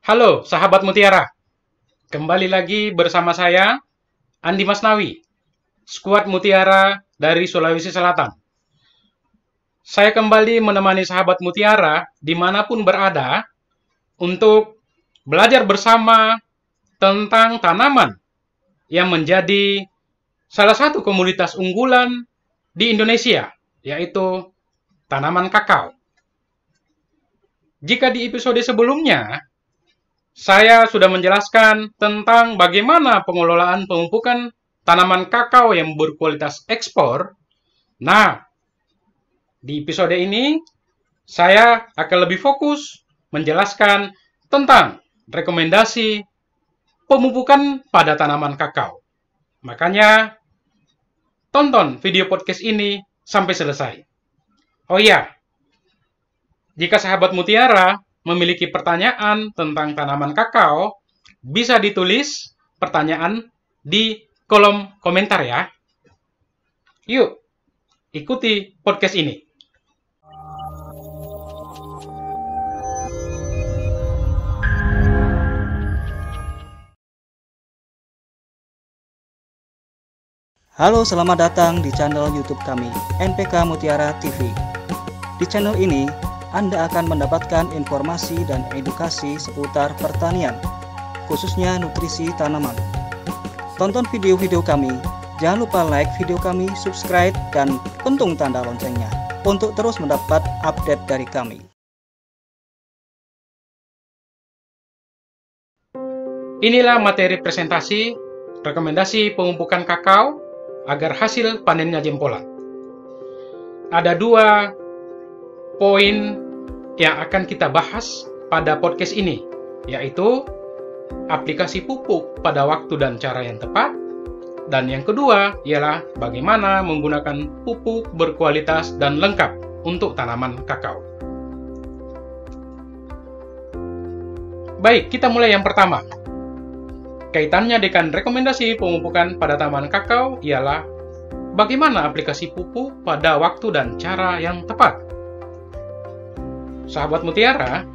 Halo sahabat Mutiara, kembali lagi bersama saya Andi Masnawi, skuad Mutiara dari Sulawesi Selatan. Saya kembali menemani sahabat Mutiara di mana pun berada untuk belajar bersama tentang tanaman yang menjadi salah satu komunitas unggulan di Indonesia, yaitu tanaman kakao. Jika di episode sebelumnya saya sudah menjelaskan tentang bagaimana pengelolaan pemupukan tanaman kakao yang berkualitas ekspor. Nah, di episode ini saya akan lebih fokus menjelaskan tentang rekomendasi pemupukan pada tanaman kakao. Makanya, tonton video podcast ini sampai selesai. Oh iya, jika sahabat mutiara memiliki pertanyaan tentang tanaman kakao, bisa ditulis pertanyaan di kolom komentar ya. Yuk, ikuti podcast ini. Halo, selamat datang di channel YouTube kami, NPK Mutiara TV. Di channel ini, Anda akan mendapatkan informasi dan edukasi seputar pertanian, khususnya nutrisi tanaman. Tonton video-video kami, jangan lupa like video kami, subscribe, dan pentung tanda loncengnya untuk terus mendapat update dari kami. Inilah materi presentasi rekomendasi pemupukan kakao agar hasil panennya jempolan. Ada dua poin yang akan kita bahas pada podcast ini, yaitu aplikasi pupuk pada waktu dan cara yang tepat, dan yang kedua ialah bagaimana menggunakan pupuk berkualitas dan lengkap untuk tanaman kakao. Baik, kita mulai yang pertama. Kaitannya dengan rekomendasi pemupukan pada tanaman kakao ialah bagaimana aplikasi pupuk pada waktu dan cara yang tepat. Sahabat Mutiara,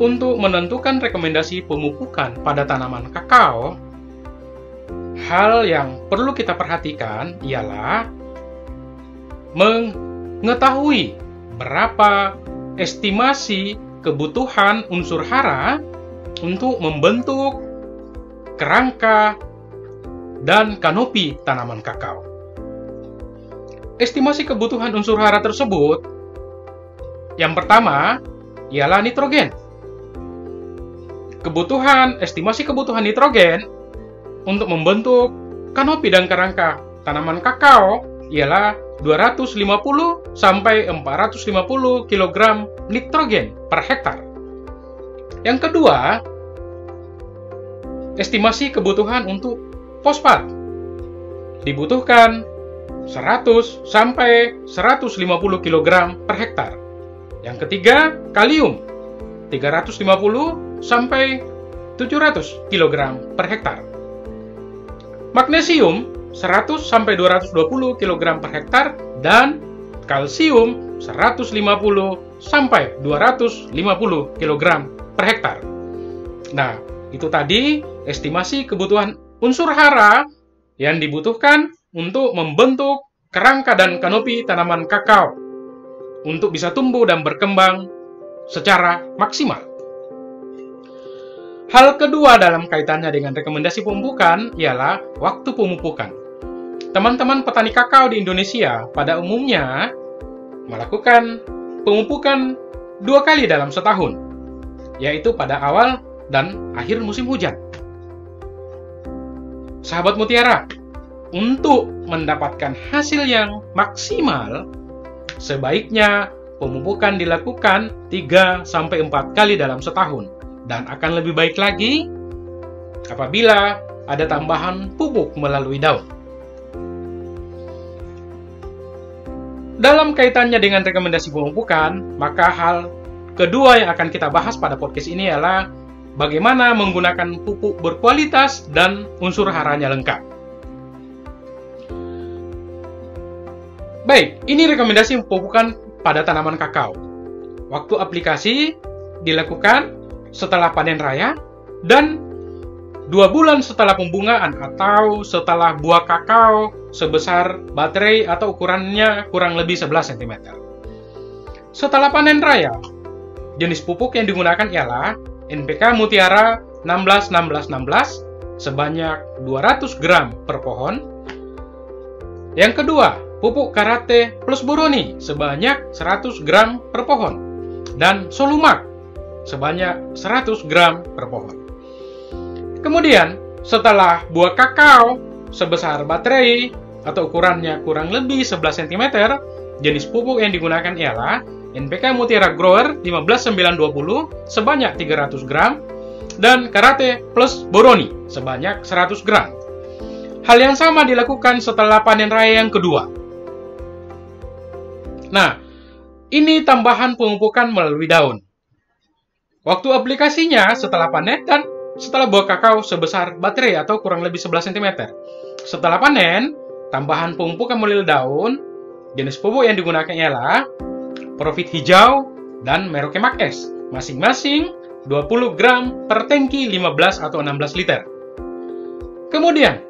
untuk menentukan rekomendasi pemupukan pada tanaman kakao, hal yang perlu kita perhatikan ialah mengetahui berapa estimasi kebutuhan unsur hara untuk membentuk kerangka, dan kanopi tanaman kakao. Estimasi kebutuhan unsur hara tersebut yang pertama ialah nitrogen. Kebutuhan estimasi kebutuhan nitrogen untuk membentuk kanopi dan kerangka tanaman kakao ialah 250 sampai 450 kg nitrogen per hektar. Yang kedua, estimasi kebutuhan untuk fosfat. Dibutuhkan 100 sampai 150 kg per hektar. Yang ketiga, kalium 350 sampai 700 kg per hektar. Magnesium 100 sampai 220 kg per hektar dan kalsium 150 sampai 250 kg per hektar. Nah, itu tadi estimasi kebutuhan unsur hara yang dibutuhkan untuk membentuk kerangka dan kanopi tanaman kakao untuk bisa tumbuh dan berkembang secara maksimal. Hal kedua dalam kaitannya dengan rekomendasi pemupukan ialah waktu pemupukan. Teman-teman petani kakao di Indonesia pada umumnya melakukan pemupukan dua kali dalam setahun, yaitu pada awal dan akhir musim hujan. Sahabat Mutiara, untuk mendapatkan hasil yang maksimal, sebaiknya pemupukan dilakukan 3 4 kali dalam setahun dan akan lebih baik lagi apabila ada tambahan pupuk melalui daun. Dalam kaitannya dengan rekomendasi pemupukan, maka hal kedua yang akan kita bahas pada podcast ini adalah bagaimana menggunakan pupuk berkualitas dan unsur haranya lengkap. Baik, ini rekomendasi pemupukan pada tanaman kakao. Waktu aplikasi dilakukan setelah panen raya dan dua bulan setelah pembungaan atau setelah buah kakao sebesar baterai atau ukurannya kurang lebih 11 cm. Setelah panen raya, jenis pupuk yang digunakan ialah NPK Mutiara 16-16-16 sebanyak 200 gram per pohon. Yang kedua, pupuk Karate plus Boroni sebanyak 100 gram per pohon. Dan Solumak sebanyak 100 gram per pohon. Kemudian, setelah buah kakao sebesar baterai atau ukurannya kurang lebih 11 cm, jenis pupuk yang digunakan ialah NPK Mutiara Grower 15920 sebanyak 300 gram dan Karate plus Boroni sebanyak 100 gram. Hal yang sama dilakukan setelah panen raya yang kedua. Nah, ini tambahan pemupukan melalui daun. Waktu aplikasinya setelah panen dan setelah buah kakao sebesar baterai atau kurang lebih 11 cm. Setelah panen, tambahan pemupukan melalui daun, jenis pupuk yang digunakan ialah Profit hijau, dan Merauke Max S, masing-masing 20 gram per tangki 15 atau 16 liter. Kemudian,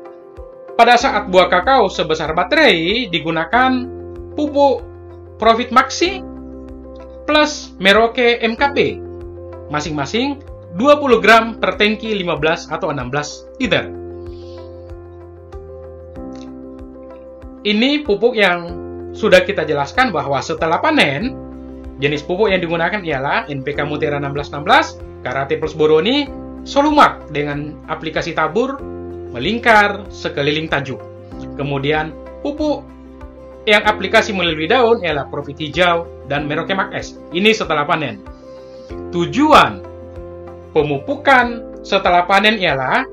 pada saat buah kakao sebesar baterai digunakan pupuk Profit Maxi plus Merauke MKP, masing-masing 20 gram per tangki 15 atau 16 liter. Ini pupuk yang sudah kita jelaskan bahwa setelah panen, jenis pupuk yang digunakan ialah NPK Mutiara 1616, Karate Plus Boroni, Solumak dengan aplikasi tabur melingkar sekeliling tajuk. Kemudian pupuk yang aplikasi melalui daun ialah Profit Hijau dan Merauke S. Ini setelah panen. Tujuan pemupukan setelah panen ialah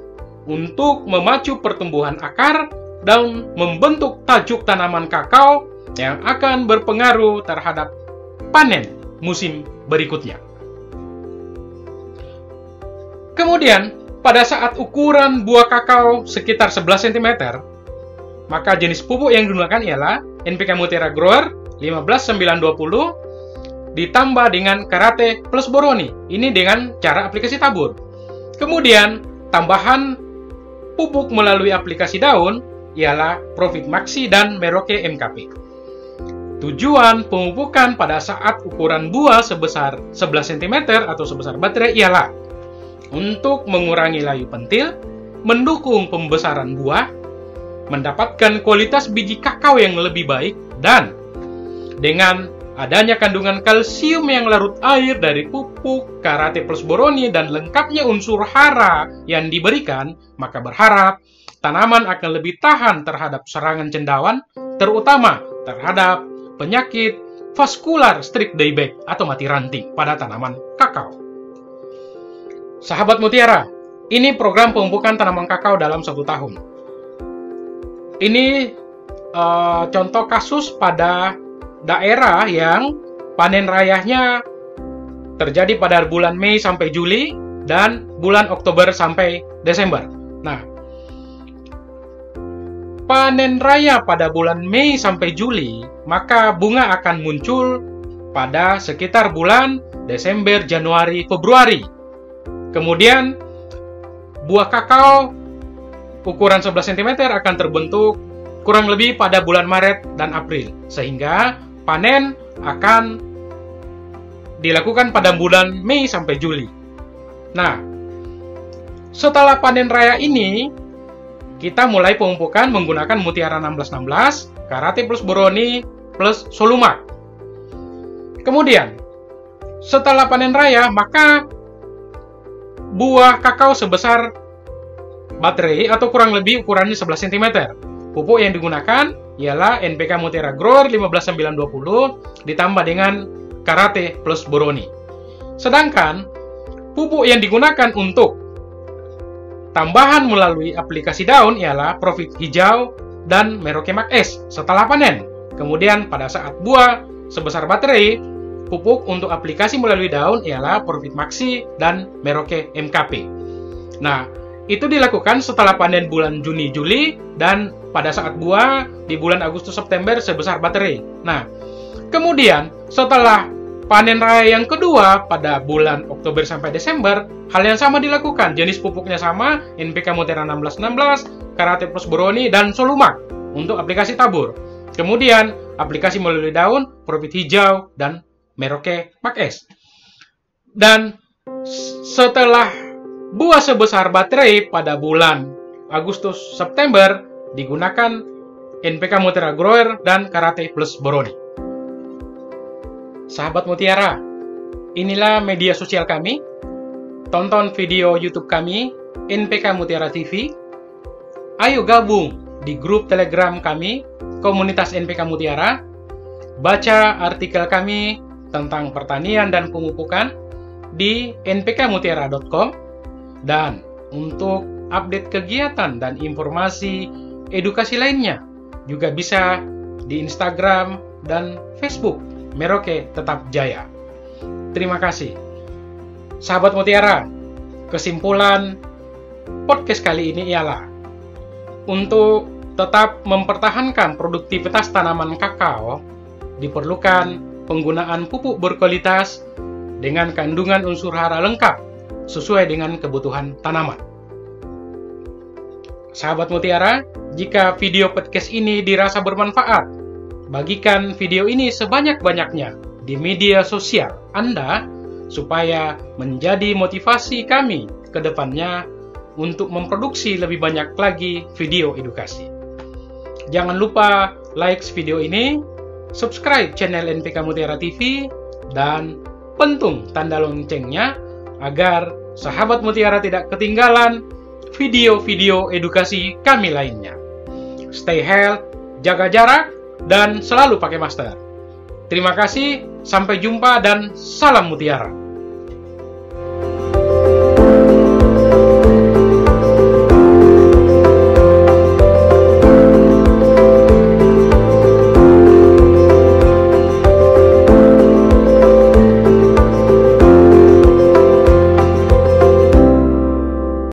untuk memacu pertumbuhan akar dan membentuk tajuk tanaman kakao yang akan berpengaruh terhadap panen musim berikutnya. Kemudian, pada saat ukuran buah kakao sekitar 11 cm, maka jenis pupuk yang digunakan ialah NPK Mutiara Grower 15920 ditambah dengan Karate plus Boroni. Ini dengan cara aplikasi tabur. Kemudian, tambahan pupuk melalui aplikasi daun ialah Profit Maxi dan Merauke MKP. Tujuan pemupukan pada saat ukuran buah sebesar 11 cm atau sebesar baterai ialah untuk mengurangi layu pentil, mendukung pembesaran buah, mendapatkan kualitas biji kakao yang lebih baik, dan dengan adanya kandungan kalsium yang larut air dari pupuk, karate plus boroni, dan lengkapnya unsur hara yang diberikan, maka berharap tanaman akan lebih tahan terhadap serangan cendawan, terutama terhadap penyakit vaskular strict dieback atau mati ranting pada tanaman kakao. Sahabat Mutiara, ini program pemupukan tanaman kakao dalam satu tahun. Ini uh, contoh kasus pada daerah yang panen rayanya terjadi pada bulan Mei sampai Juli dan bulan Oktober sampai Desember. Nah, panen raya pada bulan Mei sampai Juli, maka bunga akan muncul pada sekitar bulan Desember, Januari, Februari. Kemudian, buah kakao ukuran 11 cm akan terbentuk kurang lebih pada bulan Maret dan April, sehingga panen akan dilakukan pada bulan Mei sampai Juli. Nah, setelah panen raya ini, kita mulai pemupukan menggunakan Mutiara 1616, Karate plus Boroni plus Solumak. Kemudian, setelah panen raya, maka buah kakao sebesar baterai atau kurang lebih ukurannya 11 cm. Pupuk yang digunakan ialah NPK Mutiara Grower 15920 ditambah dengan Karate plus Boroni. Sedangkan pupuk yang digunakan untuk Tambahan melalui aplikasi daun ialah profit hijau dan Merauke Max S setelah panen. Kemudian pada saat buah sebesar baterai, pupuk untuk aplikasi melalui daun ialah Profit Maxi dan Merauke MKP. Nah, itu dilakukan setelah panen bulan Juni Juli dan pada saat buah di bulan Agustus September sebesar baterai. Nah, kemudian setelah panen raya yang kedua pada bulan Oktober sampai Desember, hal yang sama dilakukan. Jenis pupuknya sama, NPK Mutiara 1616, Karate Plus Boroni, dan Solumak untuk aplikasi tabur. Kemudian, aplikasi melalui daun, Profit Hijau, dan Merauke Makes. Dan setelah buah sebesar baterai pada bulan Agustus September digunakan NPK Mutiara Grower dan Karate Plus Boroni. Sahabat Mutiara, inilah media sosial kami. Tonton video YouTube kami, NPK Mutiara TV. Ayo gabung di grup Telegram kami, komunitas NPK Mutiara. Baca artikel kami tentang pertanian dan pemupukan di npkmutiara.com dan untuk update kegiatan dan informasi edukasi lainnya juga bisa di Instagram dan Facebook Merauke tetap jaya. Terima kasih. Sahabat Mutiara, kesimpulan podcast kali ini ialah untuk tetap mempertahankan produktivitas tanaman kakao diperlukan penggunaan pupuk berkualitas dengan kandungan unsur hara lengkap sesuai dengan kebutuhan tanaman. Sahabat Mutiara, jika video podcast ini dirasa bermanfaat, Bagikan video ini sebanyak-banyaknya di media sosial Anda supaya menjadi motivasi kami ke depannya untuk memproduksi lebih banyak lagi video edukasi. Jangan lupa like video ini, subscribe channel NPK Mutiara TV, dan pentung tanda loncengnya agar sahabat Mutiara tidak ketinggalan video-video edukasi kami lainnya. Stay healthy, jaga jarak, dan selalu pakai masker. Terima kasih, sampai jumpa dan salam mutiara.